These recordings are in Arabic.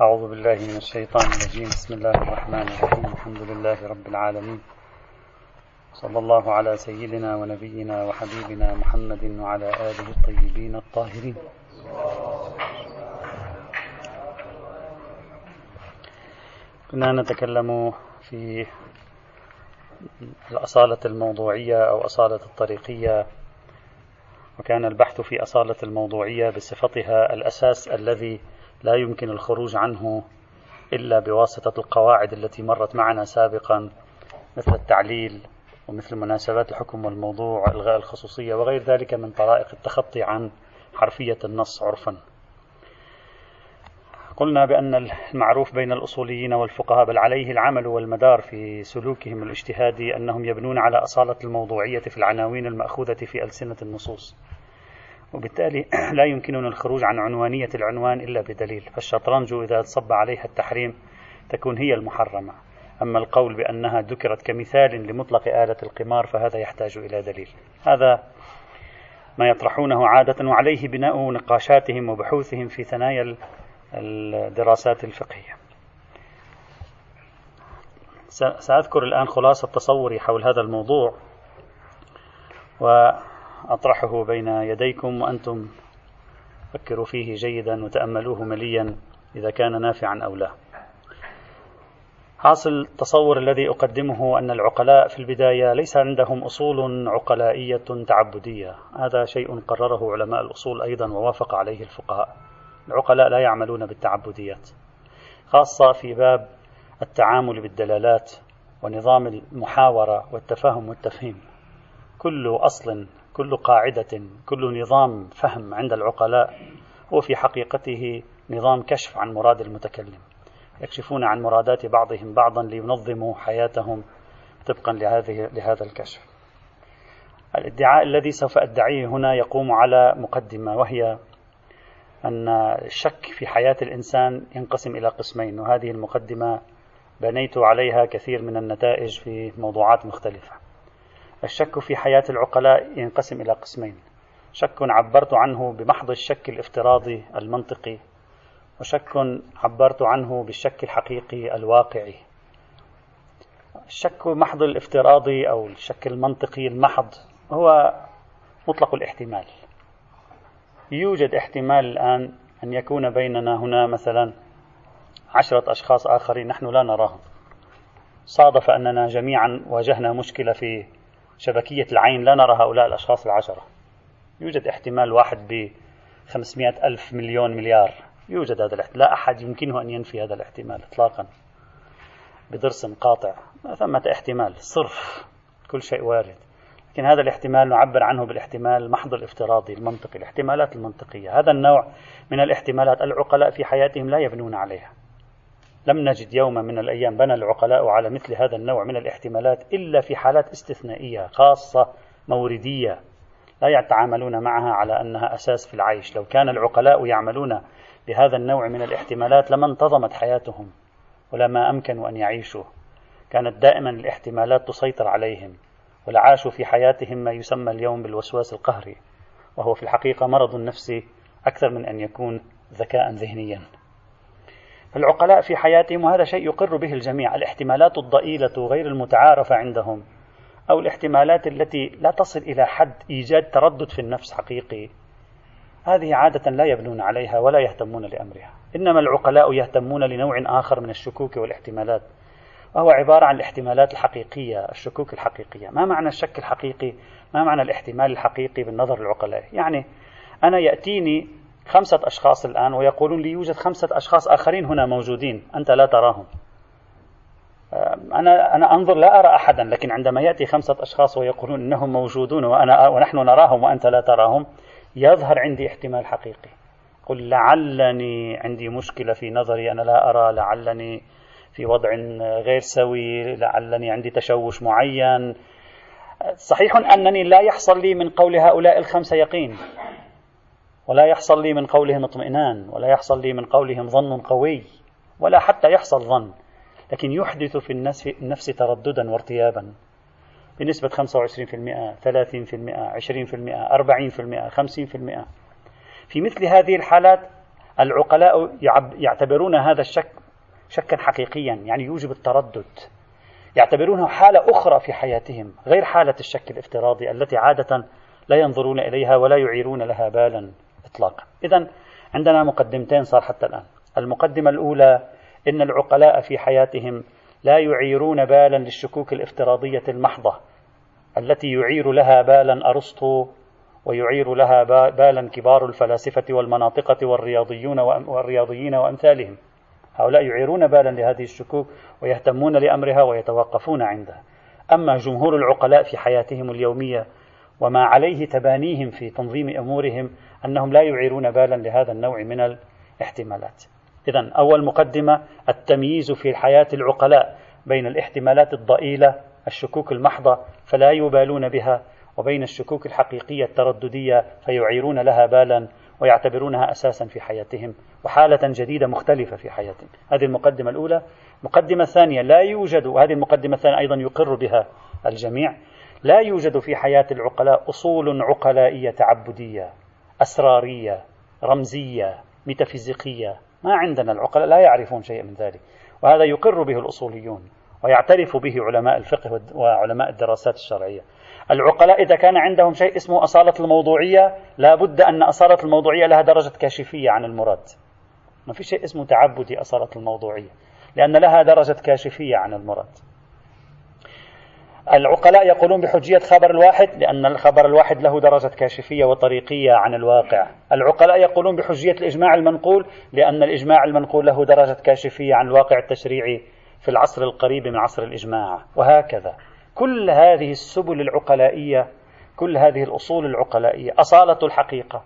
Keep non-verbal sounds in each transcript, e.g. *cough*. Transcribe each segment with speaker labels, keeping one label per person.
Speaker 1: أعوذ بالله من الشيطان الرجيم. بسم الله الرحمن الرحيم. الحمد لله رب العالمين. صلى الله على سيدنا ونبينا وحبيبنا محمد وعلى آله الطيبين الطاهرين. كنا نتكلم في الأصالة الموضوعية أو أصالة الطريقية. وكان البحث في أصالة الموضوعية بصفتها الأساس الذي لا يمكن الخروج عنه إلا بواسطة القواعد التي مرت معنا سابقا مثل التعليل ومثل مناسبات الحكم والموضوع وإلغاء الخصوصية وغير ذلك من طرائق التخطي عن حرفية النص عرفا. قلنا بأن المعروف بين الأصوليين والفقهاء بل عليه العمل والمدار في سلوكهم الاجتهادي أنهم يبنون على أصالة الموضوعية في العناوين المأخوذة في ألسنة النصوص. وبالتالي *clears throat* لا يمكننا الخروج عن عنوانية العنوان إلا بدليل. فالشطرنج إذا صب عليها التحريم تكون هي المحرمة. أما القول بأنها ذكرت كمثال لمطلق آلة القمار فهذا يحتاج إلى دليل. هذا ما يطرحونه عادة وعليه بناء نقاشاتهم وبحوثهم في ثنايا الدراسات الفقهية. سأذكر الآن خلاصة تصوري حول هذا الموضوع. وأطرحه بين يديكم وأنتم. فكروا فيه جيدا وتأملوه مليا إذا كان نافعا أو لا. حاصل التصور الذي أقدمه أن العقلاء في البداية ليس عندهم أصول عقلائية تعبدية. هذا شيء قرره علماء الأصول أيضا ووافق عليه الفقهاء. العقلاء لا يعملون بالتعبديات خاصة في باب التعامل بالدلالات ونظام المحاورة والتفاهم والتفهيم. كل أصل كل قاعدة كل نظام فهم عند العقلاء هو في حقيقته نظام كشف عن مراد المتكلم يكشفون عن مرادات بعضهم بعضا لينظموا حياتهم طبقا لهذه لهذا الكشف. الادعاء الذي سوف أدعيه هنا يقوم على مقدمة وهي أن الشك في حياة الإنسان ينقسم إلى قسمين وهذه المقدمة بنيت عليها كثير من النتائج في موضوعات مختلفة. الشك في حياة العقلاء ينقسم إلى قسمين. شك عبرت عنه بمحض الشك الافتراضي المنطقي وشك عبرت عنه بالشك الحقيقي الواقعي. الشك محض الافتراضي أو الشك المنطقي المحض هو مطلق الاحتمال. يوجد احتمال الآن أن يكون بيننا هنا مثلا عشرة أشخاص آخرين نحن لا نراهم. صادف أننا جميعا واجهنا مشكلة في شبكية العين لا نرى هؤلاء الأشخاص العشرة. يوجد احتمال واحد ب 500 ألف مليون مليار. يوجد هذا الاحتمال. لا أحد يمكنه أن ينفي هذا الاحتمال إطلاقا. بدرس قاطع. ما ثمة احتمال. صرف. كل شيء وارد. لكن هذا الاحتمال نعبر عنه بالاحتمال المحض الافتراضي المنطقي الاحتمالات المنطقية. هذا النوع من الاحتمالات العقلاء في حياتهم لا يبنون عليها. لم نجد يوما من الأيام بنى العقلاء على مثل هذا النوع من الاحتمالات إلا في حالات استثنائية خاصة موردية. لا يتعاملون معها على أنها أساس في العيش. لو كان العقلاء يعملون بهذا النوع من الاحتمالات لما انتظمت حياتهم ولما أمكنوا أن يعيشوا. كانت دائما الاحتمالات تسيطر عليهم ولعاشوا في حياتهم ما يسمى اليوم بالوسواس القهري. وهو في الحقيقة مرض نفسي أكثر من أن يكون ذكاء ذهنيا. العقلاء في حياتهم وهذا شيء يقر به الجميع. الاحتمالات الضئيلة غير المتعارفة عندهم أو الاحتمالات التي لا تصل إلى حد إيجاد تردد في النفس حقيقي. هذه عادة لا يبنون عليها ولا يهتمون لأمرها. إنما العقلاء يهتمون لنوع آخر من الشكوك والاحتمالات وهو عبارة عن الاحتمالات الحقيقية الشكوك الحقيقية. ما معنى الشك الحقيقي؟ ما معنى الاحتمال الحقيقي بالنظر العقلائي يعني أنا يأتيني خمسة أشخاص الآن ويقولون لي يوجد خمسة أشخاص آخرين هنا موجودين أنت لا تراهم. أنا أنا أنظر لا أرى أحدا لكن عندما يأتي خمسة أشخاص ويقولون إنهم موجودون وأنا ونحن نراهم وأنت لا تراهم يظهر عندي احتمال حقيقي. قل لعلني عندي مشكلة في نظري أنا لا أرى لعلني في وضع غير سوي لعلني عندي تشوش معين. صحيح أنني لا يحصل لي من قول هؤلاء الخمسة يقين. ولا يحصل لي من قولهم اطمئنان ولا يحصل لي من قولهم ظن قوي ولا حتى يحصل ظن لكن يحدث في النفس ترددا وارتيابا. بنسبة 25% 30% 20% 40% 50% في مثل هذه الحالات العقلاء يعتبرون هذا الشك شكا حقيقيا يعني يوجب التردد. يعتبرونه حالة أخرى في حياتهم غير حالة الشك الافتراضي التي عادة لا ينظرون إليها ولا يعيرون لها بالا. إطلاقا. إذا عندنا مقدمتين صار حتى الآن. المقدمة الأولى إن العقلاء في حياتهم لا يعيرون بالا للشكوك الافتراضية المحضة التي يعير لها بالا أرسطو ويعير لها بالا كبار الفلاسفة والمناطقة والرياضيون والرياضيين وأمثالهم. هؤلاء يعيرون بالا لهذه الشكوك ويهتمون لأمرها ويتوقفون عندها. أما جمهور العقلاء في حياتهم اليومية وما عليه تبانيهم في تنظيم أمورهم أنهم لا يعيرون بالا لهذا النوع من الاحتمالات. إذا أول مقدمة التمييز في حياة العقلاء بين الاحتمالات الضئيلة الشكوك المحضة فلا يبالون بها وبين الشكوك الحقيقية الترددية فيعيرون لها بالا ويعتبرونها أساسا في حياتهم وحالة جديدة مختلفة في حياتهم. هذه المقدمة الأولى. المقدمة الثانية لا يوجد وهذه المقدمة الثانية أيضا يقر بها الجميع لا يوجد في حياة العقلاء أصول عقلائية تعبدية. أسرارية رمزية ميتافيزيقية. ما عندنا العقلاء لا يعرفون شيئا من ذلك. وهذا يقر به الأصوليون ويعترف به علماء الفقه وعلماء الدراسات الشرعية. العقلاء إذا كان عندهم شيء اسمه أصالة الموضوعية لا بد أن أصالة الموضوعية لها درجة كاشفية عن المراد. ما في شيء اسمه تعبدي أصالة الموضوعية لأن لها درجة كاشفية عن المراد. العقلاء يقولون بحجية خبر الواحد لأن الخبر الواحد له درجة كاشفية وطريقية عن الواقع. العقلاء يقولون بحجية الإجماع المنقول لأن الإجماع المنقول له درجة كاشفية عن الواقع التشريعي في العصر القريب من عصر الإجماع. وهكذا. كل هذه السبل العقلائية كل هذه الأصول العقلائية أصالة الحقيقة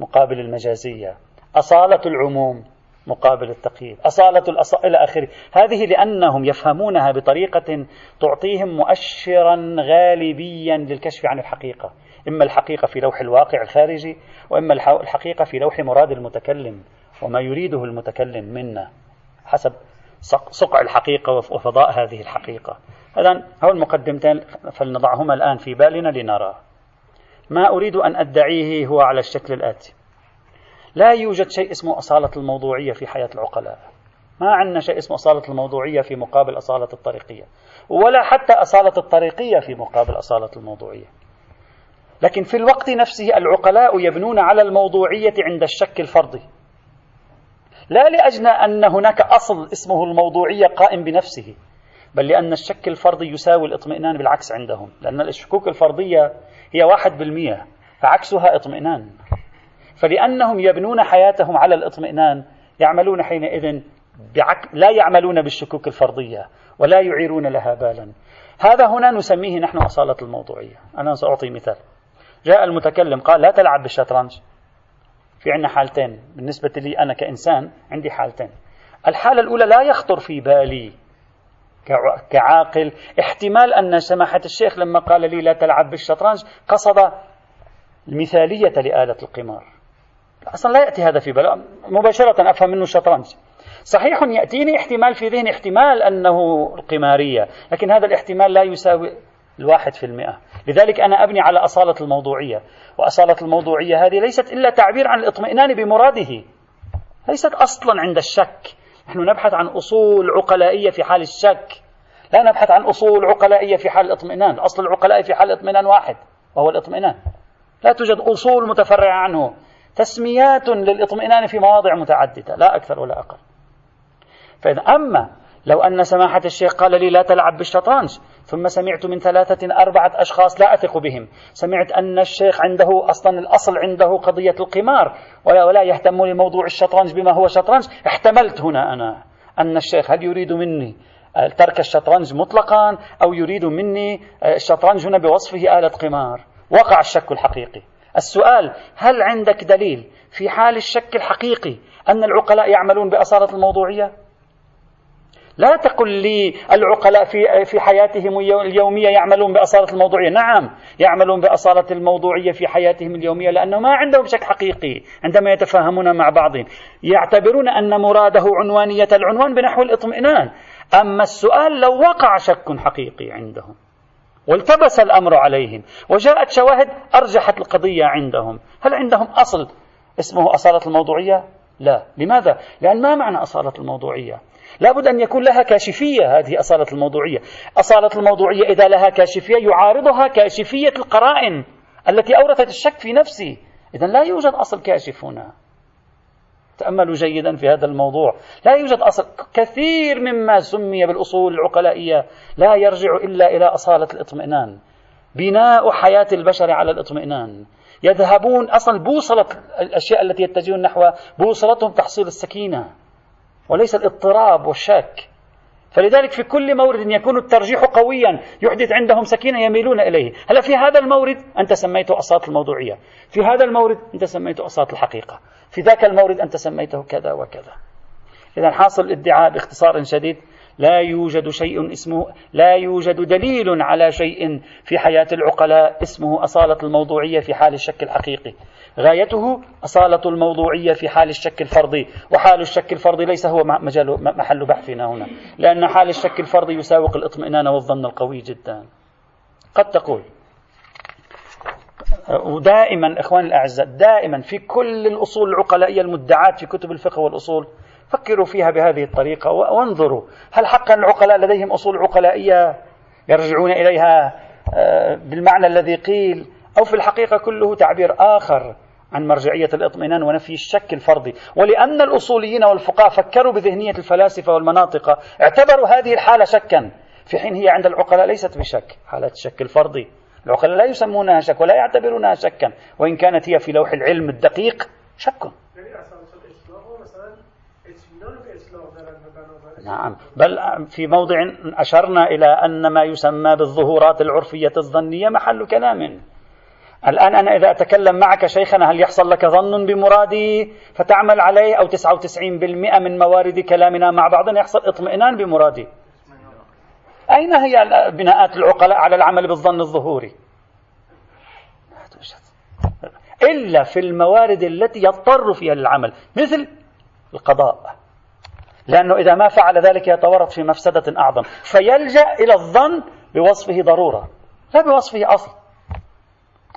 Speaker 1: مقابل المجازية أصالة العموم مقابل التقييد. أصالة الأص... إلى آخره. هذه لأنهم يفهمونها بطريقة تعطيهم مؤشرا غالبيا للكشف عن الحقيقة. إما الحقيقة في لوح الواقع الخارجي وإما الحقيقة في لوح مراد المتكلم وما يريده المتكلم منا حسب صقع الحقيقة وفضاء هذه الحقيقة. إذا هو المقدمتين فلنضعهما الآن في بالنا لنرى. ما أريد أن أدعيه هو على الشكل الآتي. لا يوجد شيء اسمه أصالة الموضوعية في حياة العقلاء. ما عندنا شيء اسمه أصالة الموضوعية في مقابل أصالة الطريقية. ولا حتى أصالة الطريقية في مقابل أصالة الموضوعية. لكن في الوقت نفسه العقلاء يبنون على الموضوعية عند الشك الفرضي. لا لأجل أن هناك أصل اسمه الموضوعية قائم بنفسه بل لأن الشك الفرضي يساوي الاطمئنان بالعكس عندهم. لأن الشكوك الفرضية هي واحد بالمئة فعكسها اطمئنان. فلأنهم يبنون حياتهم على الاطمئنان يعملون حينئذ بعك... لا يعملون بالشكوك الفرضية ولا يعيرون لها بالا. هذا هنا نسميه نحن أصالة الموضوعية. أنا سأعطي مثال. جاء المتكلم قال لا تلعب بالشطرنج. في عندنا حالتين. بالنسبة لي أنا كإنسان عندي حالتين. الحالة الأولى لا يخطر في بالي كعاقل. احتمال أن سماحة الشيخ لما قال لي لا تلعب بالشطرنج قصد المثالية لآلة القمار. أصلا لا يأتي هذا في بال مباشرة أفهم منه الشطرنج صحيح يأتيني احتمال في ذهني احتمال أنه القمارية لكن هذا الاحتمال لا يساوي الواحد في المئة. لذلك أنا أبني على أصالة الموضوعية. وأصالة الموضوعية هذه ليست إلا تعبير عن الإطمئنان بمراده. ليست أصلا عند الشك. نحن نبحث عن أصول عقلائية في حال الشك. لا نبحث عن أصول عقلائية في حال الاطمئنان. أصل العقلاء في حال الاطمئنان واحد وهو الاطمئنان. لا توجد أصول متفرعة عنه. تسميات للاطمئنان في مواضع متعددة لا أكثر ولا أقل. فإذا أما لو أن سماحة الشيخ قال لي لا تلعب بالشطرنج ثم سمعت من ثلاثة أربعة أشخاص لا أثق بهم. سمعت أن الشيخ عنده أصلا الأصل عنده قضية القمار ولا, ولا يهتم لموضوع الشطرنج بما هو شطرنج. احتملت هنا أنا أن الشيخ هل يريد مني ترك الشطرنج مطلقا أو يريد مني الشطرنج هنا بوصفه آلة قمار؟ وقع الشك الحقيقي. السؤال هل عندك دليل في حال الشك الحقيقي أن العقلاء يعملون بأصالة الموضوعية؟ لا تقل لي العقلاء في في حياتهم اليومية يعملون بأصالة الموضوعية، نعم يعملون بأصالة الموضوعية في حياتهم اليومية لأنه ما عندهم شك حقيقي عندما يتفاهمون مع بعضهم، يعتبرون أن مراده عنوانية العنوان بنحو الاطمئنان، أما السؤال لو وقع شك حقيقي عندهم والتبس الأمر عليهم وجاءت شواهد أرجحت القضية عندهم، هل عندهم أصل اسمه أصالة الموضوعية؟ لا. لماذا؟ لأن ما معنى أصالة الموضوعية؟ لابد أن يكون لها كاشفية هذه أصالة الموضوعية. أصالة الموضوعية إذا لها كاشفية يعارضها كاشفية القرائن التي أورثت الشك في نفسي إذا لا يوجد أصل كاشف هنا تأملوا جيدا في هذا الموضوع. لا يوجد أصل. كثير مما سمي بالأصول العقلائية لا يرجع إلا إلى أصالة الإطمئنان. بناء حياة البشر على الإطمئنان. يذهبون أصلا بوصلة الأشياء التي يتجهون نحوها بوصلتهم تحصيل السكينة وليس الاضطراب والشك. فلذلك في كل مورد يكون الترجيح قويا. يحدث عندهم سكينة يميلون إليه. هلا في هذا المورد أنت سميته أصات الموضوعية. في هذا المورد أنت سميته أصات الحقيقة. في ذاك المورد أنت سميته كذا وكذا. إذا حاصل الادعاء باختصار شديد. لا يوجد شيء اسمه لا يوجد دليل على شيء في حياة العقلاء اسمه أصالة الموضوعية في حال الشك الحقيقي. غايته أصالة الموضوعية في حال الشك الفرضي وحال الشك الفرضي ليس هو مجال محل بحثنا هنا. لأن حال الشك الفرضي يساوق الاطمئنان والظن القوي جدا. قد تقول ودائما إخواني الأعزاء دائما في كل الأصول العقلائية المدعاة في كتب الفقه والأصول فكروا فيها بهذه الطريقة وانظروا هل حقا العقلاء لديهم أصول عقلائية يرجعون إليها آه، بالمعنى الذي قيل أو في الحقيقة كله تعبير آخر عن مرجعية الاطمئنان ونفي الشك الفرضي. ولأن الأصوليين والفقهاء فكروا بذهنية الفلاسفة والمناطق اعتبروا هذه الحالة شكا في حين هي عند العقلاء ليست بشك حالة الشك الفرضي. العقلاء لا يسمونها شك ولا يعتبرونها شكا. وإن كانت هي في لوح العلم الدقيق شك نعم. بل في موضع أشرنا إلى أن ما يسمى بالظهورات العرفية الظنية محل كلام. الآن أنا إذا أتكلم معك شيخنا هل يحصل لك ظن بمرادي فتعمل عليه أو 99% من موارد كلامنا مع بعضنا يحصل اطمئنان بمرادي. أين هي بناءات العقلاء على العمل بالظن الظهوري؟ إلا في الموارد التي يضطر فيها للعمل مثل القضاء. لأنه إذا ما فعل ذلك يتورط في مفسدة أعظم. فيلجأ إلى الظن بوصفه ضرورة لا بوصفه أصل.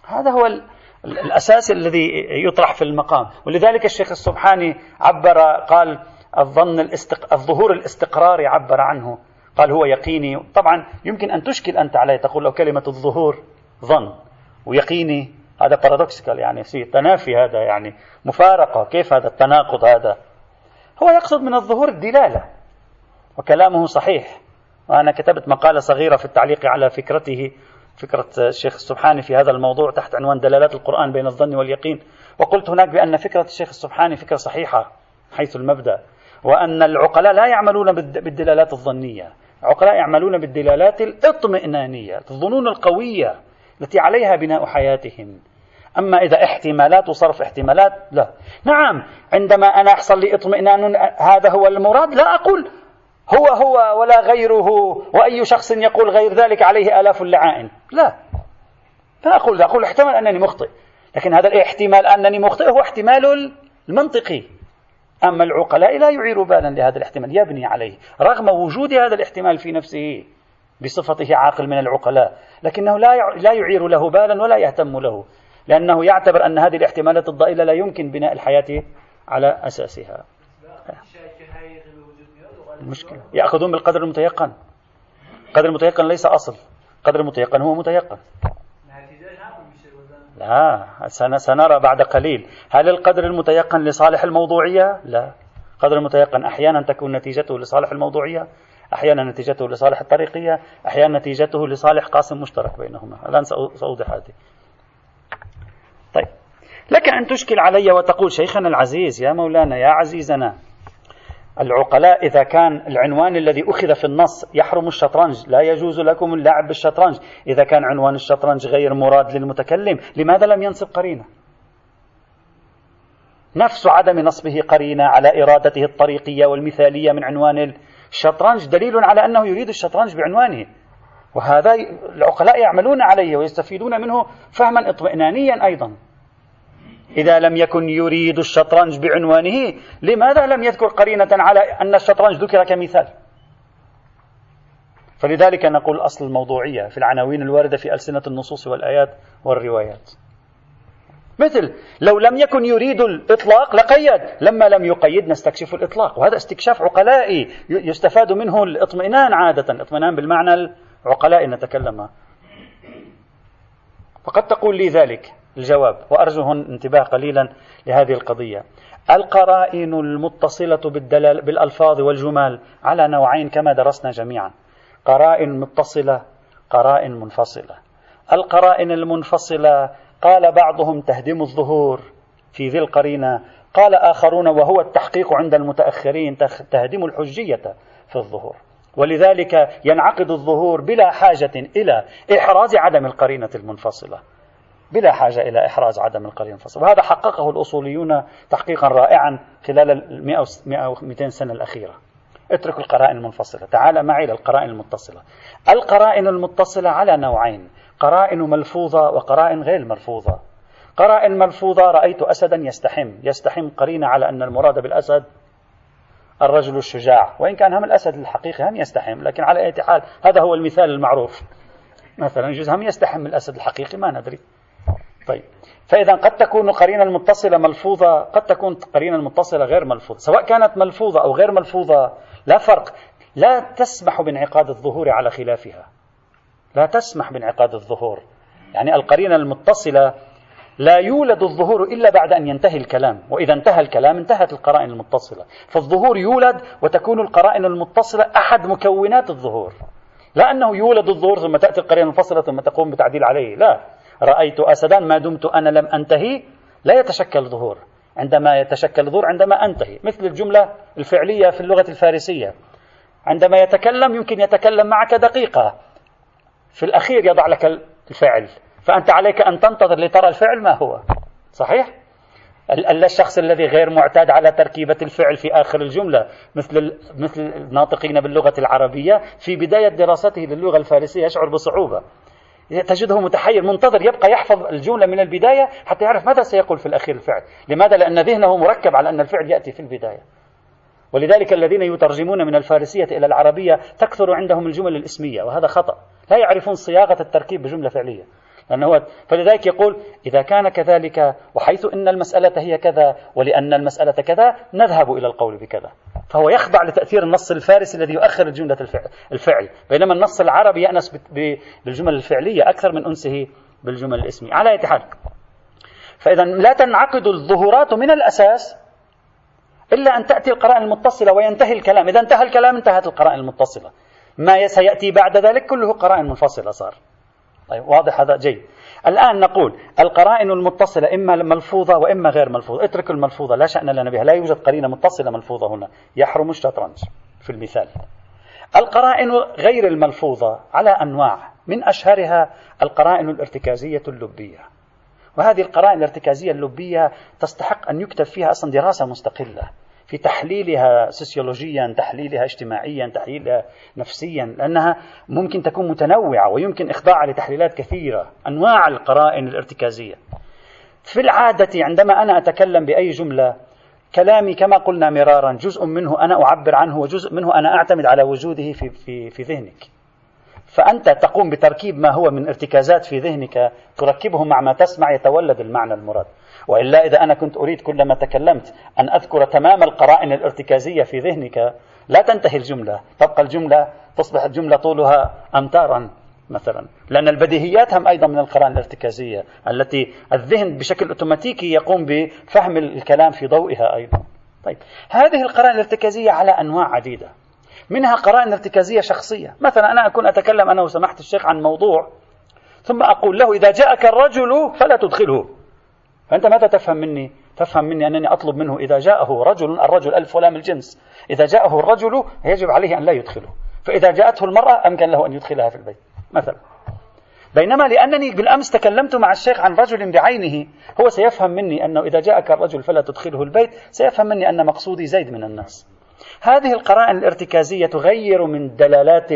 Speaker 1: هذا هو الأساس الذي يطرح في المقام. ولذلك الشيخ السبحاني عبر قال الظن الاستق... الظهور الاستقراري عبر عنه. قال هو يقيني. طبعا يمكن أن تشكل أنت عليه تقول لو كلمة الظهور ظن ويقيني. هذا بارادوكسيكال يعني في تنافي هذا يعني مفارقة. كيف هذا التناقض هذا؟ هو يقصد من الظهور الدلالة وكلامه صحيح. وأنا كتبت مقالة صغيرة في التعليق على فكرته فكرة الشيخ السبحاني في هذا الموضوع تحت عنوان دلالات القرآن بين الظن واليقين. وقلت هناك بأن فكرة الشيخ السبحاني فكرة صحيحة حيث المبدأ وأن العقلاء لا يعملون بالدلالات الظنية. العقلاء يعملون بالدلالات الاطمئنانية الظنون القوية التي عليها بناء حياتهم. أما إذا احتمالات وصرف احتمالات لا. نعم عندما أنا أحصل لي اطمئنان هذا هو المراد لا أقول هو هو ولا غيره وأي شخص يقول غير ذلك عليه آلاف اللعائن. لا. لا أقول لا أقول احتمال أنني مخطئ. لكن هذا الاحتمال أنني مخطئ هو احتمال المنطقي. أما العقلاء لا يعير بالا لهذا الاحتمال يبني عليه رغم وجود هذا الاحتمال في نفسه بصفته عاقل من العقلاء لكنه لا لا يعير له بالا ولا يهتم له لأنه يعتبر أن هذه الاحتمالات الضئيلة لا يمكن بناء الحياة على أساسها. المشكلة. يأخذون بالقدر المتيقن. القدر المتيقن ليس أصل القدر المتيقن هو متيقن. لا سنرى بعد قليل. هل القدر المتيقن لصالح الموضوعية؟ لا. القدر المتيقن أحيانا تكون نتيجته لصالح الموضوعية أحيانا نتيجته لصالح الطريقية أحيانا نتيجته لصالح قاسم مشترك بينهما. الآن سأوضح هذه. طيب. لك أن تشكل علي وتقول شيخنا العزيز يا مولانا يا عزيزنا العقلاء إذا كان العنوان الذي أخذ في النص يحرم الشطرنج لا يجوز لكم اللعب بالشطرنج. إذا كان عنوان الشطرنج غير مراد للمتكلم لماذا لم ينصب قرينة؟ نفس عدم نصبه قرينة على إرادته الطريقية والمثالية من عنوان الشطرنج دليل على أنه يريد الشطرنج بعنوانه. وهذا العقلاء يعملون عليه ويستفيدون منه فهما اطمئنانيا أيضا. إذا لم يكن يريد الشطرنج بعنوانه لماذا لم يذكر قرينة على أن الشطرنج ذكر كمثال؟ فلذلك نقول أصل الموضوعية في العناوين الواردة في ألسنة النصوص والآيات والروايات. مثل لو لم يكن يريد الإطلاق لقيد لما لم يقيد نستكشف الإطلاق وهذا استكشاف عقلائي يستفاد منه الاطمئنان عادة اطمئنان بالمعنى العقلائي نتكلم. فقد تقول لي ذلك. الجواب وأرجو هنا انتباه قليلا لهذه القضية. القرائن المتصلة بالدلال بالألفاظ والجمال على نوعين كما درسنا جميعا. قرائن متصلة قرائن منفصلة. القرائن المنفصلة قال بعضهم تهدم الظهور في ذي القرينة قال آخرون وهو التحقيق عند المتأخرين تهدم الحجية في الظهور. ولذلك ينعقد الظهور بلا حاجة إلى إحراز عدم القرينة المنفصلة. بلا حاجة إلى إحراز عدم القرينة المنفصلة وهذا حققه الأصوليون تحقيقا رائعا خلال ال 100 200 سنة الأخيرة. اترك القرائن المنفصلة. تعال معي إلى القرائن المتصلة. القرائن المتصلة على نوعين قرائن ملفوظة وقرائن غير ملفوظة. قرائن ملفوظة رأيت أسدا يستحم. يستحم قرينة على أن المراد بالأسد الرجل الشجاع. وإن كان هم الأسد الحقيقي هم يستحم لكن على أي حال هذا هو المثال المعروف. مثلا يجوز هم يستحم الأسد الحقيقي ما ندري. طيب. فإذا قد تكون قرينة المتصلة ملفوظة قد تكون قرينة المتصلة غير ملفوظة. سواء كانت ملفوظة أو غير ملفوظة لا فرق. لا تسمح بانعقاد الظهور على خلافها. لا تسمح بانعقاد الظهور. يعني القرينة المتصلة لا يولد الظهور إلا بعد أن ينتهي الكلام. وإذا انتهى الكلام انتهت القرائن المتصلة. فالظهور يولد وتكون القرائن المتصلة أحد مكونات الظهور. لا أنه يولد الظهور ثم تأتي القرينة المنفصلة ثم تقوم بتعديل عليه لا. رأيت أسدا ما دمت أنا لم أنتهي. لا يتشكل ظهور. عندما يتشكل ظهور عندما أنتهي. مثل الجملة الفعلية في اللغة الفارسية. عندما يتكلم يمكن يتكلم معك دقيقة. في الأخير يضع لك الفعل. فأنت عليك أن تنتظر لترى الفعل ما هو. صحيح؟ الشخص الذي غير معتاد على تركيبة الفعل في آخر الجملة مثل مثل الناطقين باللغة العربية في بداية دراسته للغة الفارسية يشعر بصعوبة. تجده متحير منتظر يبقى يحفظ الجملة من البداية حتى يعرف ماذا سيقول في الأخير الفعل. لماذا؟ لأن ذهنه مركب على أن الفعل يأتي في البداية. ولذلك الذين يترجمون من الفارسية إلى العربية تكثر عندهم الجمل الإسمية وهذا خطأ. لا يعرفون صياغة التركيب بجملة فعلية. لأنه فلذلك يقول إذا كان كذلك وحيث أن المسألة هي كذا ولأن المسألة كذا نذهب إلى القول بكذا. فهو يخضع لتأثير النص الفارسي الذي يؤخر الجملة الفعل. بينما النص العربي يأنس بالجمل الفعلية أكثر من أنسه بالجمل الاسمية على أي حال. فإذا لا تنعقد الظهورات من الأساس إلا أن تأتي القرائن المتصلة وينتهي الكلام. إذا انتهى الكلام انتهت القرائن المتصلة. ما سيأتي بعد ذلك كله قرائن منفصلة صار. طيب واضح هذا جيد. الآن نقول القرائن المتصلة إما ملفوظة وإما غير ملفوظة. اترك الملفوظة لا شأن لنا بها لا يوجد قرينة متصلة ملفوظة هنا. يحرم الشطرنج في المثال. القرائن غير الملفوظة على أنواع من أشهرها القرائن الارتكازية اللبية. وهذه القرائن الارتكازية اللبية تستحق أن يكتب فيها أصلا دراسة مستقلة. في تحليلها سوسيولوجيا تحليلها اجتماعيا تحليلها نفسيا لأنها ممكن تكون متنوعة ويمكن إخضاعها لتحليلات كثيرة أنواع القرائن الارتكازية. في العادة عندما أنا أتكلم بأي جملة كلامي كما قلنا مرارا جزء منه أنا أعبر عنه وجزء منه أنا أعتمد على وجوده في, في, في ذهنك. فأنت تقوم بتركيب ما هو من ارتكازات في ذهنك تركبه مع ما تسمع يتولد المعنى المراد. وإلا إذا أنا كنت أريد كلما تكلمت أن أذكر تمام القرائن الارتكازية في ذهنك لا تنتهي الجملة. تبقى الجملة تصبح الجملة طولها أمتارا مثلا. لأن البديهيات هم أيضا من القرائن الارتكازية التي الذهن بشكل أوتوماتيكي يقوم بفهم الكلام في ضوئها أيضا. طيب هذه القرائن الارتكازية على أنواع عديدة. منها قرائن ارتكازية شخصية. مثلا أنا أكون أتكلم أنا وسمحت الشيخ عن موضوع ثم أقول له إذا جاءك الرجل فلا تدخله. فأنت ماذا تفهم مني؟ تفهم مني أنني أطلب منه إذا جاءه رجل الرجل ألف ولام الجنس. إذا جاءه الرجل يجب عليه أن لا يدخله. فإذا جاءته المرأة أمكن له أن يدخلها في البيت. مثلا. بينما لأنني بالأمس تكلمت مع الشيخ عن رجل بعينه هو سيفهم مني أنه إذا جاءك الرجل فلا تدخله البيت سيفهم مني أن مقصودي زيد من الناس. هذه القرائن الارتكازية تغير من دلالات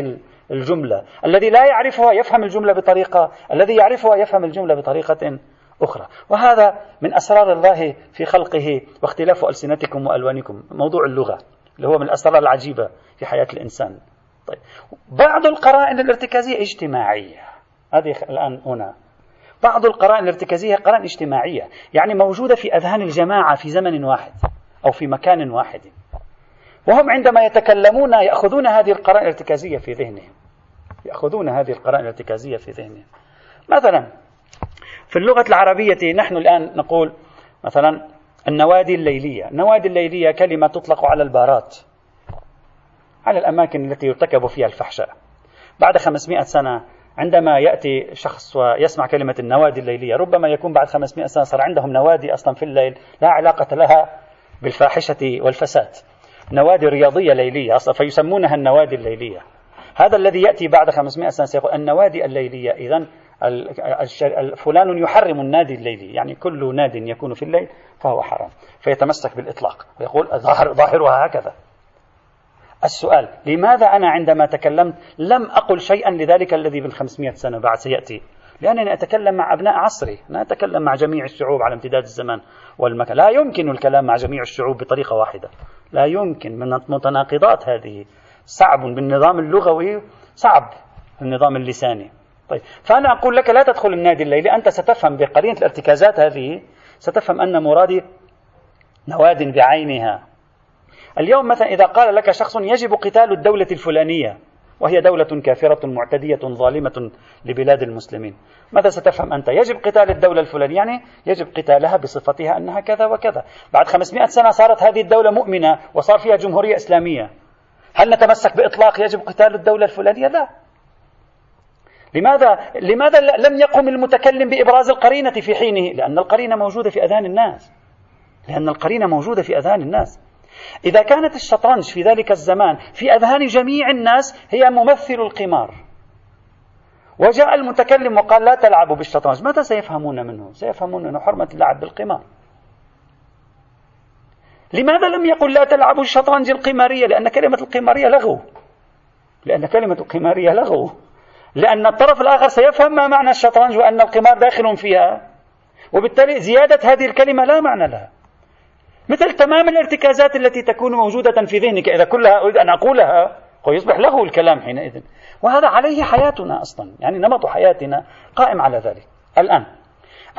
Speaker 1: الجملة. الذي لا يعرفها يفهم الجملة بطريقة الذي يعرفها يفهم الجملة بطريقة أخرى. وهذا من أسرار الله في خلقه واختلاف ألسنتكم وألوانكم. موضوع اللغة اللي هو من الأسرار العجيبة في حياة الإنسان. طيب. بعض القرائن الارتكازية اجتماعية. هذه الآن هنا. بعض القرائن الارتكازية قرائن اجتماعية. يعني موجودة في أذهان الجماعة في زمن واحد أو في مكان واحد. وهم عندما يتكلمون يأخذون هذه القرائن الارتكازية في ذهنهم. يأخذون هذه القرائن الارتكازية في ذهنهم. مثلا في اللغة العربية نحن الآن نقول مثلا النوادي الليلية. النوادي الليلية كلمة تطلق على البارات على الأماكن التي يرتكب فيها الفحشاء. بعد 500 سنة عندما يأتي شخص ويسمع كلمة النوادي الليلية ربما يكون بعد 500 سنة صار عندهم نوادي أصلا في الليل لا علاقة لها بالفاحشة والفساد. نوادي رياضية ليلية أصلا فيسمونها النوادي الليلية. هذا الذي يأتي بعد 500 سنة سيقول النوادي الليلية إذا فلان يحرم النادي الليلي يعني كل ناد يكون في الليل فهو حرام. فيتمسك بالإطلاق ويقول ظاهر ظاهرها هكذا. السؤال لماذا أنا عندما تكلمت لم أقل شيئا لذلك الذي بالخمسمائة سنة بعد سيأتي؟ لأنني أتكلم مع أبناء عصري لا أتكلم مع جميع الشعوب على امتداد الزمان والمكان. لا يمكن الكلام مع جميع الشعوب بطريقة واحدة. لا يمكن من المتناقضات هذه. صعب بالنظام اللغوي صعب النظام اللساني. طيب فأنا أقول لك لا تدخل النادي الليلي أنت ستفهم بقرينة الارتكازات هذه ستفهم أن مرادي نواد بعينها. اليوم مثلا إذا قال لك شخص يجب قتال الدولة الفلانية وهي دولة كافرة معتدية ظالمة لبلاد المسلمين. ماذا ستفهم أنت؟ يجب قتال الدولة الفلانية يعني يجب قتالها بصفتها أنها كذا وكذا. بعد 500 سنة صارت هذه الدولة مؤمنة وصار فيها جمهورية إسلامية. هل نتمسك بإطلاق يجب قتال الدولة الفلانية؟ لا. لماذا؟ لماذا لم يقم المتكلم بإبراز القرينة في حينه؟ لأن القرينة موجودة في أذهان الناس. لأن القرينة موجودة في أذهان الناس. إذا كانت الشطرنج في ذلك الزمان في أذهان جميع الناس هي ممثل القمار. وجاء المتكلم وقال لا تلعبوا بالشطرنج. ماذا سيفهمون منه؟ سيفهمون أنه حرمة اللعب بالقمار. لماذا لم يقل لا تلعبوا الشطرنج القمارية؟ لأن كلمة القمارية لغو. لأن كلمة القمارية لغو. لأن الطرف الآخر سيفهم ما معنى الشطرنج وأن القمار داخل فيها. وبالتالي زيادة هذه الكلمة لا معنى لها. مثل تمام الارتكازات التي تكون موجودة في ذهنك إذا كلها أريد أن أقولها يصبح له الكلام حينئذ. وهذا عليه حياتنا أصلا يعني نمط حياتنا قائم على ذلك. الآن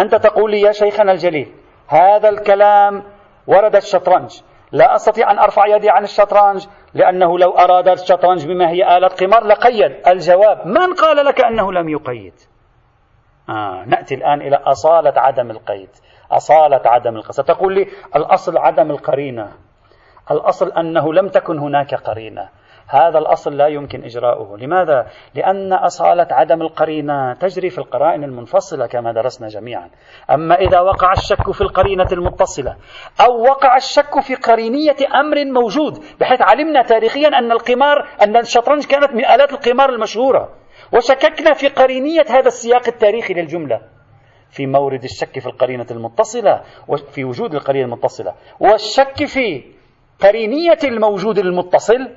Speaker 1: أنت تقول لي يا شيخنا الجليل هذا الكلام ورد الشطرنج. لا أستطيع أن أرفع يدي عن الشطرنج لأنه لو أراد الشطرنج بما هي آلة قمار لقيد. الجواب من قال لك أنه لم يقيد؟ آه نأتي الآن إلى أصالة عدم القيد. أصالة عدم القيد ستقول لي الأصل عدم القرينة. الأصل أنه لم تكن هناك قرينة. هذا الأصل لا يمكن إجراؤه. لماذا؟ لأن أصالة عدم القرينة تجري في القرائن المنفصلة كما درسنا جميعا. أما إذا وقع الشك في القرينة المتصلة أو وقع الشك في قرينية أمر موجود بحيث علمنا تاريخيا أن القمار أن الشطرنج كانت من آلات القمار المشهورة. وشككنا في قرينية هذا السياق التاريخي للجملة. في مورد الشك في القرينة المتصلة وفي وجود القرينة المتصلة. والشك في قرينية الموجود المتصل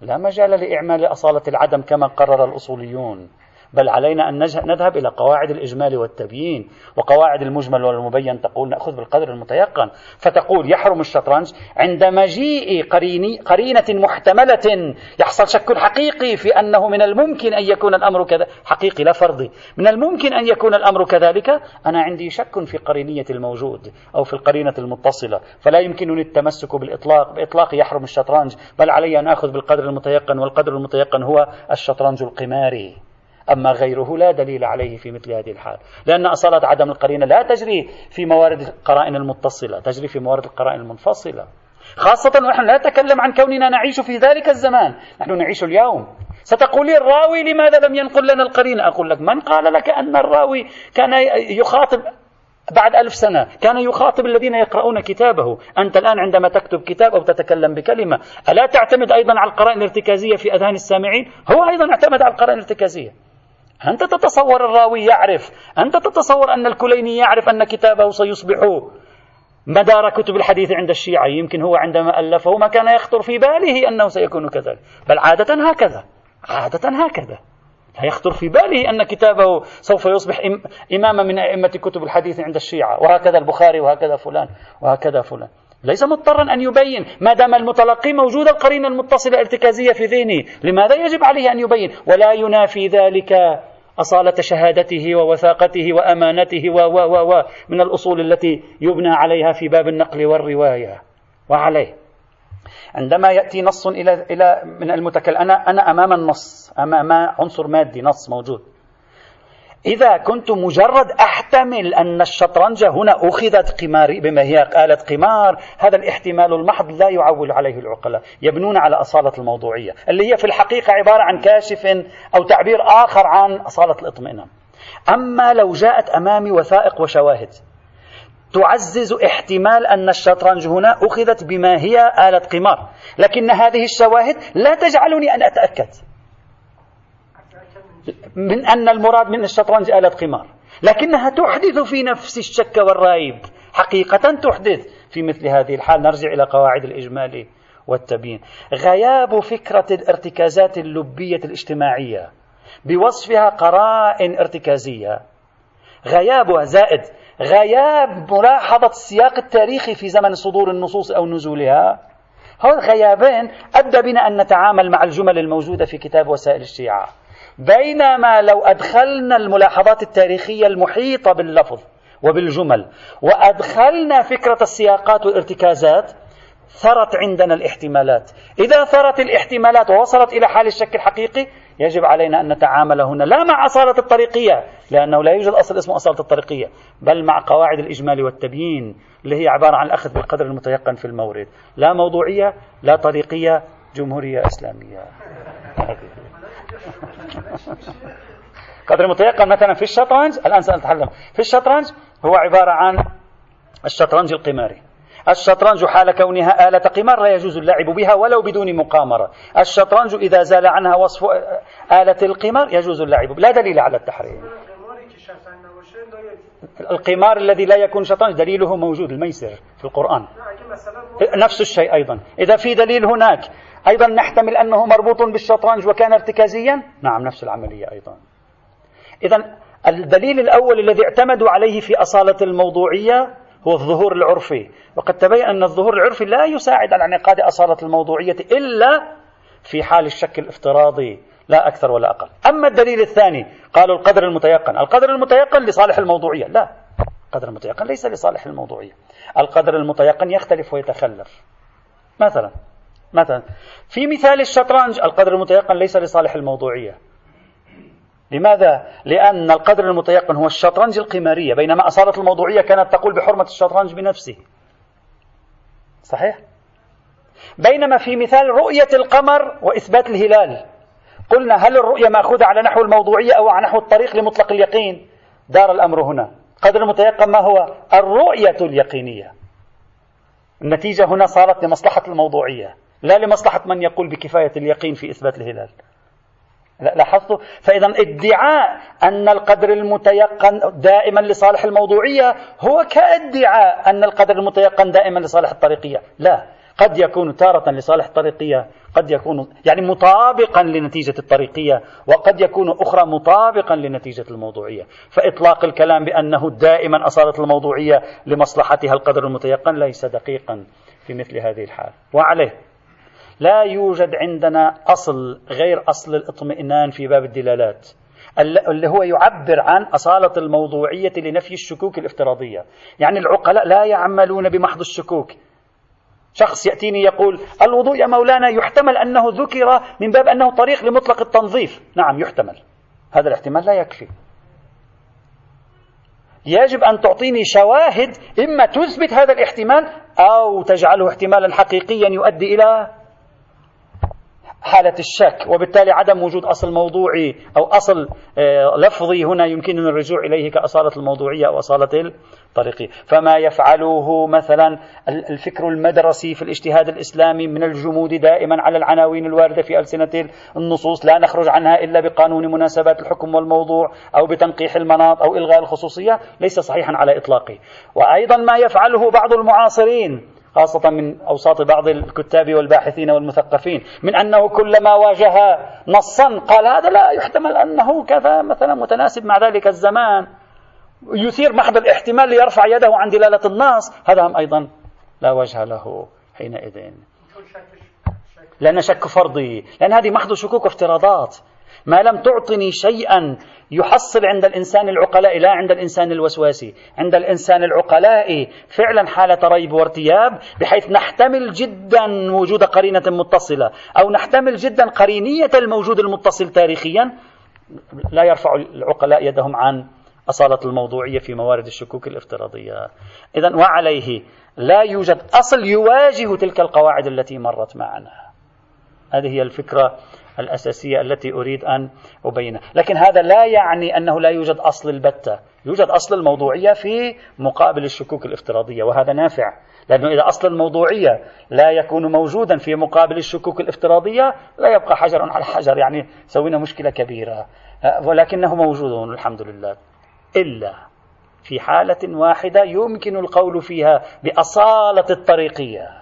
Speaker 1: لا مجال لإعمال أصالة العدم كما قرر الأصوليون. بل علينا أن نذهب إلى قواعد الإجمال والتبيين. وقواعد المجمل والمبين تقول نأخذ بالقدر المتيقن. فتقول يحرم الشطرنج عند مجيء قرينة محتملة. يحصل شك حقيقي في أنه من الممكن أن يكون الأمر كذا حقيقي لا فرضي. من الممكن أن يكون الأمر كذلك؟ أنا عندي شك في قرينية الموجود أو في القرينة المتصلة. فلا يمكنني التمسك بالإطلاق بإطلاق يحرم الشطرنج. بل علي أن أخذ بالقدر المتيقن. والقدر المتيقن هو الشطرنج القماري. أما غيره لا دليل عليه في مثل هذه الحال. لأن أصالة عدم القرينة لا تجري في موارد القرائن المتصلة تجري في موارد القرائن المنفصلة. خاصة ونحن لا نتكلم عن كوننا نعيش في ذلك الزمان. نحن نعيش اليوم. ستقولي الراوي لماذا لم ينقل لنا القرينة؟ أقول لك من قال لك أن الراوي كان يخاطب بعد ألف سنة كان يخاطب الذين يقرؤون كتابه. أنت الآن عندما تكتب كتاب أو تتكلم بكلمة ألا تعتمد أيضا على القرائن الارتكازية في أذهان السامعين؟ هو أيضا اعتمد على القرائن الارتكازية. أنت تتصور الراوي يعرف أنت تتصور أن الكليني يعرف أن كتابه سيصبح مدار كتب الحديث عند الشيعة. يمكن هو عندما ألفه ما كان يخطر في باله أنه سيكون كذلك. بل عادة هكذا عادة هكذا. لا يخطر في باله أن كتابه سوف يصبح إماما من أئمة كتب الحديث عند الشيعة. وهكذا البخاري وهكذا فلان وهكذا فلان. ليس مضطرا أن يبين ما دام المتلقي موجود القرينة المتصلة ارتكازية في ذهنه. لماذا يجب عليه أن يبين؟ ولا ينافي ذلك أصالة شهادته ووثاقته وأمانته و و و و من الأصول التي يبنى عليها في باب النقل والرواية. وعليه. عندما يأتي نص إلى إلى من المتكلم أنا أنا أمام النص. أمام عنصر مادي نص موجود. إذا كنت مجرد أحتمل أن الشطرنج هنا أخذت قمار بما هي آلة قمار هذا الاحتمال المحض لا يعول عليه العقلاء يبنون على أصالة الموضوعية اللي هي في الحقيقة عبارة عن كاشف أو تعبير آخر عن أصالة الاطمئنان. أما لو جاءت أمامي وثائق وشواهد تعزز احتمال أن الشطرنج هنا أخذت بما هي آلة قمار لكن هذه الشواهد لا تجعلني أن أتأكد. من أن المراد من الشطرنج آلة قمار. لكنها تحدث في نفس الشك والريب. حقيقة تحدث. في مثل هذه الحال نرجع إلى قواعد الإجمال والتبيين. غياب فكرة الارتكازات اللبية الاجتماعية بوصفها قرائن ارتكازية. غيابها زائد. غياب ملاحظة السياق التاريخي في زمن صدور النصوص أو نزولها. هذا الغيابين أدى بنا أن نتعامل مع الجمل الموجودة في كتاب وسائل الشيعة. بينما لو أدخلنا الملاحظات التاريخية المحيطة باللفظ وبالجمل وأدخلنا فكرة السياقات والارتكازات ثرت عندنا الاحتمالات. إذا ثرت الاحتمالات ووصلت إلى حال الشك الحقيقي يجب علينا أن نتعامل هنا لا مع أصالة الطريقية لأنه لا يوجد أصل اسمه أصالة الطريقية بل مع قواعد الإجمال والتبيين اللي هي عبارة عن الأخذ بالقدر المتيقن في المورد. لا موضوعية لا طريقية جمهورية إسلامية. قدر متيقن مثلا في الشطرنج الآن سنتحلم في الشطرنج هو عبارة عن الشطرنج القماري. الشطرنج حال كونها آلة قمار لا يجوز اللعب بها ولو بدون مقامرة. الشطرنج إذا زال عنها وصف آلة القمار يجوز اللعب. لا دليل على التحريم. القمار الذي لا يكون شطرنج دليله موجود الميسر في القرآن. نفس الشيء أيضا. إذا في دليل هناك أيضا نحتمل أنه مربوط بالشطرنج وكان ارتكازيا؟ نعم نفس العملية أيضا. إذا الدليل الأول الذي اعتمدوا عليه في أصالة الموضوعية هو الظهور العرفي. وقد تبين أن الظهور العرفي لا يساعد على انعقاد أصالة الموضوعية إلا في حال الشك الافتراضي لا أكثر ولا أقل. أما الدليل الثاني قالوا القدر المتيقن. القدر المتيقن لصالح الموضوعية. لا القدر المتيقن ليس لصالح الموضوعية. القدر المتيقن يختلف ويتخلف. مثلا مثلا في مثال الشطرنج القدر المتيقن ليس لصالح الموضوعية. لماذا؟ لأن القدر المتيقن هو الشطرنج القمارية. بينما أصالة الموضوعية كانت تقول بحرمة الشطرنج بنفسه. صحيح؟ بينما في مثال رؤية القمر وإثبات الهلال قلنا هل الرؤية مأخوذة على نحو الموضوعية أو على نحو الطريق لمطلق اليقين؟ دار الأمر هنا. قدر المتيقن ما هو؟ الرؤية اليقينية. النتيجة هنا صارت لمصلحة الموضوعية. لا لمصلحة من يقول بكفاية اليقين في إثبات الهلال. لاحظتوا؟ فإذا ادعاء أن القدر المتيقن دائما لصالح الموضوعية هو كادعاء أن القدر المتيقن دائما لصالح الطريقية. لا قد يكون تارة لصالح الطريقية قد يكون يعني مطابقا لنتيجة الطريقية وقد يكون أخرى مطابقا لنتيجة الموضوعية. فإطلاق الكلام بأنه دائما أصالة الموضوعية لمصلحتها القدر المتيقن ليس دقيقا في مثل هذه الحال. وعليه. لا يوجد عندنا أصل غير أصل الاطمئنان في باب الدلالات. اللي هو يعبر عن أصالة الموضوعية لنفي الشكوك الافتراضية. يعني العقلاء لا يعملون بمحض الشكوك. شخص يأتيني يقول الوضوء يا مولانا يحتمل أنه ذكر من باب أنه طريق لمطلق التنظيف. نعم يحتمل. هذا الاحتمال لا يكفي. يجب أن تعطيني شواهد إما تثبت هذا الاحتمال أو تجعله احتمالا حقيقيا يؤدي إلى حالة الشك وبالتالي عدم وجود أصل موضوعي أو أصل آه، لفظي هنا يمكننا الرجوع إليه كأصالة الموضوعية أو أصالة الطريقية فما يفعله مثلا الفكر المدرسي في الاجتهاد الإسلامي من الجمود دائما على العناوين الواردة في ألسنة النصوص لا نخرج عنها إلا بقانون مناسبات الحكم والموضوع أو بتنقيح المناط أو إلغاء الخصوصية ليس صحيحا على إطلاقه. وأيضا ما يفعله بعض المعاصرين خاصة من أوساط بعض الكتاب والباحثين والمثقفين من أنه كلما واجه نصا قال هذا لا يحتمل أنه كذا مثلا متناسب مع ذلك الزمان. يثير محض الاحتمال ليرفع يده عن دلالة النص هذا هم أيضا لا وجه له حينئذ. لأن شك فرضي لأن هذه محض شكوك وافتراضات. ما لم تعطني شيئا يحصل عند الإنسان العقلاء لا عند الإنسان الوسواسي عند الإنسان العقلاء فعلا حالة ريب وارتياب بحيث نحتمل جدا وجود قرينة متصلة أو نحتمل جدا قرينية الموجود المتصل تاريخيا. لا يرفع العقلاء يدهم عن أصالة الموضوعية في موارد الشكوك الافتراضية. إذا وعليه لا يوجد أصل يواجه تلك القواعد التي مرت معنا. هذه هي الفكرة الأساسية التي أريد أن أبينها. لكن هذا لا يعني أنه لا يوجد أصل البتة. يوجد أصل الموضوعية في مقابل الشكوك الافتراضية وهذا نافع. لأنه إذا أصل الموضوعية لا يكون موجودا في مقابل الشكوك الافتراضية لا يبقى حجر على حجر يعني سوينا مشكلة كبيرة. ولكنه موجود الحمد لله. إلا في حالة واحدة يمكن القول فيها بأصالة الطريقية.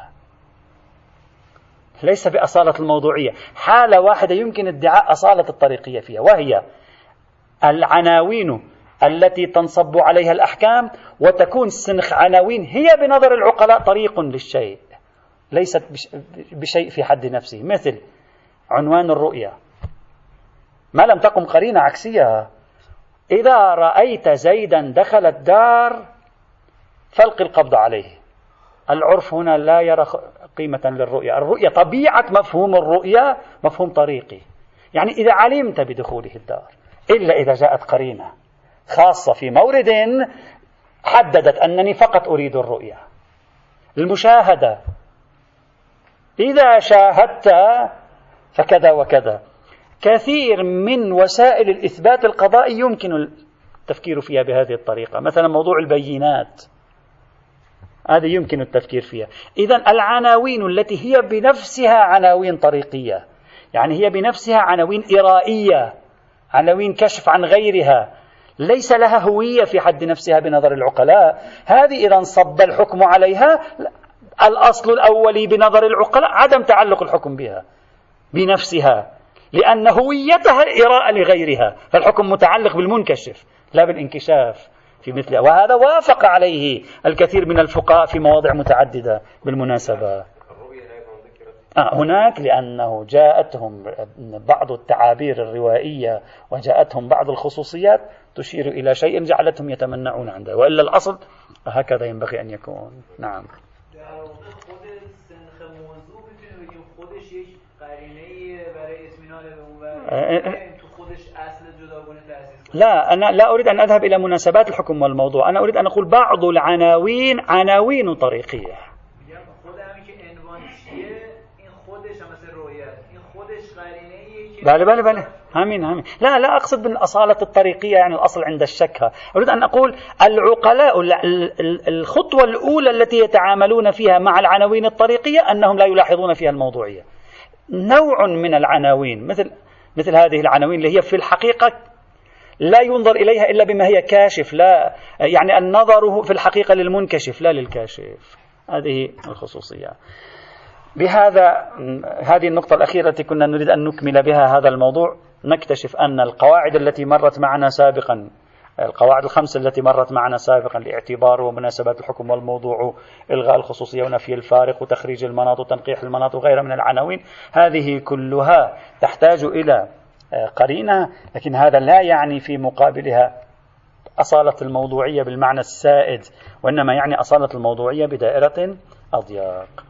Speaker 1: ليس بأصالة الموضوعية. حالة واحدة يمكن ادعاء أصالة الطريقية فيها وهي العناوين التي تنصب عليها الأحكام وتكون سنخ عناوين هي بنظر العقلاء طريق للشيء ليست بشيء في حد نفسه. مثل عنوان الرؤية ما لم تقم قرينة عكسية. إذا رأيت زيدا دخل الدار فالق القبض عليه. العرف هنا لا يرى قيمة للرؤية. الرؤية طبيعة مفهوم الرؤية مفهوم طريقي. يعني إذا علمت بدخوله الدار إلا إذا جاءت قرينة خاصة في مورد حددت أنني فقط أريد الرؤية. المشاهدة إذا شاهدت فكذا وكذا. كثير من وسائل الإثبات القضائي يمكن التفكير فيها بهذه الطريقة. مثلا موضوع البينات. هذه يمكن التفكير فيها. إذا العناوين التي هي بنفسها عناوين طريقية. يعني هي بنفسها عناوين إرائية عناوين كشف عن غيرها. ليس لها هوية في حد نفسها بنظر العقلاء. هذه إذا انصب الحكم عليها. الأصل الأولي بنظر العقلاء عدم تعلق الحكم بها بنفسها لأن هويتها إراءة لغيرها. فالحكم متعلق بالمنكشف لا بالانكشاف. في مثل. وهذا وافق عليه الكثير من الفقهاء في مواضع متعددة بالمناسبة. آه هناك لأنه جاءتهم بعض التعابير الروائية وجاءتهم بعض الخصوصيات تشير إلى شيء جعلتهم يتمنعون عنده وإلا الأصل هكذا ينبغي أن يكون. نعم. لا أنا لا أريد أن أذهب إلى مناسبات الحكم والموضوع. أنا أريد أن أقول بعض العناوين عناوين طريقية. بله بله بله. همين همين لا لا أقصد بالأصالة الطريقية يعني الأصل عند الشك. أريد أن أقول العقلاء الخطوة الأولى التي يتعاملون فيها مع العناوين الطريقية أنهم لا يلاحظون فيها الموضوعية. نوع من العناوين مثل مثل هذه العناوين اللي هي في الحقيقة لا ينظر إليها إلا بما هي كاشف لا يعني النظر في الحقيقة للمنكشف لا للكاشف. هذه الخصوصية. بهذا هذه النقطة الأخيرة التي كنا نريد أن نكمل بها هذا الموضوع نكتشف أن القواعد التي مرت معنا سابقا القواعد الخمسة التي مرت معنا سابقا لاعتبار ومناسبات الحكم والموضوع إلغاء الخصوصية ونفي الفارق وتخريج المناط وتنقيح المناط وغيرها من العناوين هذه كلها تحتاج إلى آه، قرينة لكن هذا لا يعني في مقابلها أصالة الموضوعية بالمعنى السائد وإنما يعني أصالة الموضوعية بدائرة أضيق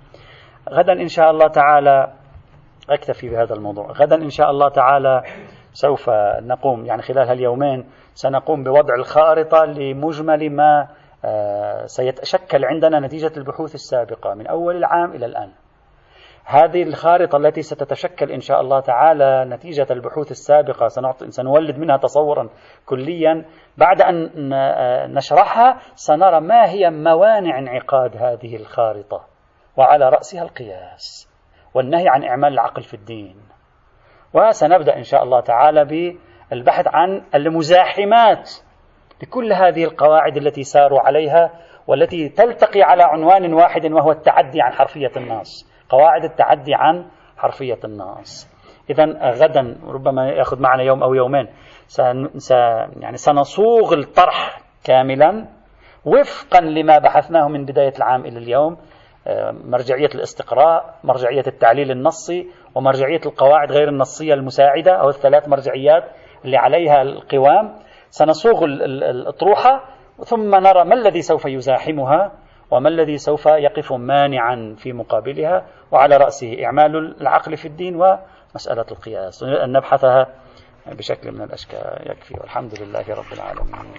Speaker 1: غدا إن شاء الله تعالى أكتفي بهذا الموضوع. غدا إن شاء الله تعالى سوف نقوم يعني خلال هاليومين سنقوم بوضع الخارطة لمجمل ما آه، سيتشكل عندنا نتيجة البحوث السابقة من أول العام إلى الآن. هذه الخارطة التي ستتشكل إن شاء الله تعالى نتيجة البحوث السابقة سنولد منها تصورا كليا. بعد أن نشرحها سنرى ما هي موانع انعقاد هذه الخارطة وعلى رأسها القياس والنهي عن إعمال العقل في الدين. وسنبدأ إن شاء الله تعالى بالبحث عن المزاحمات لكل هذه القواعد التي ساروا عليها والتي تلتقي على عنوان واحد وهو التعدي عن حرفية النص قواعد التعدي عن حرفية النص إذا غدا ربما يأخذ معنا يوم أو يومين سن يعني سنصوغ الطرح كاملا وفقا لما بحثناه من بداية العام إلى اليوم. مرجعية الاستقراء مرجعية التعليل النصي ومرجعية القواعد غير النصية المساعدة أو الثلاث مرجعيات اللي عليها القوام. سنصوغ الأطروحة ثم نرى ما الذي سوف يزاحمها وما الذي سوف يقف مانعا في مقابلها وعلى رأسه إعمال العقل في الدين ومسألة القياس. أن نبحثها بشكل من الأشكال. يكفي. والحمد لله رب العالمين.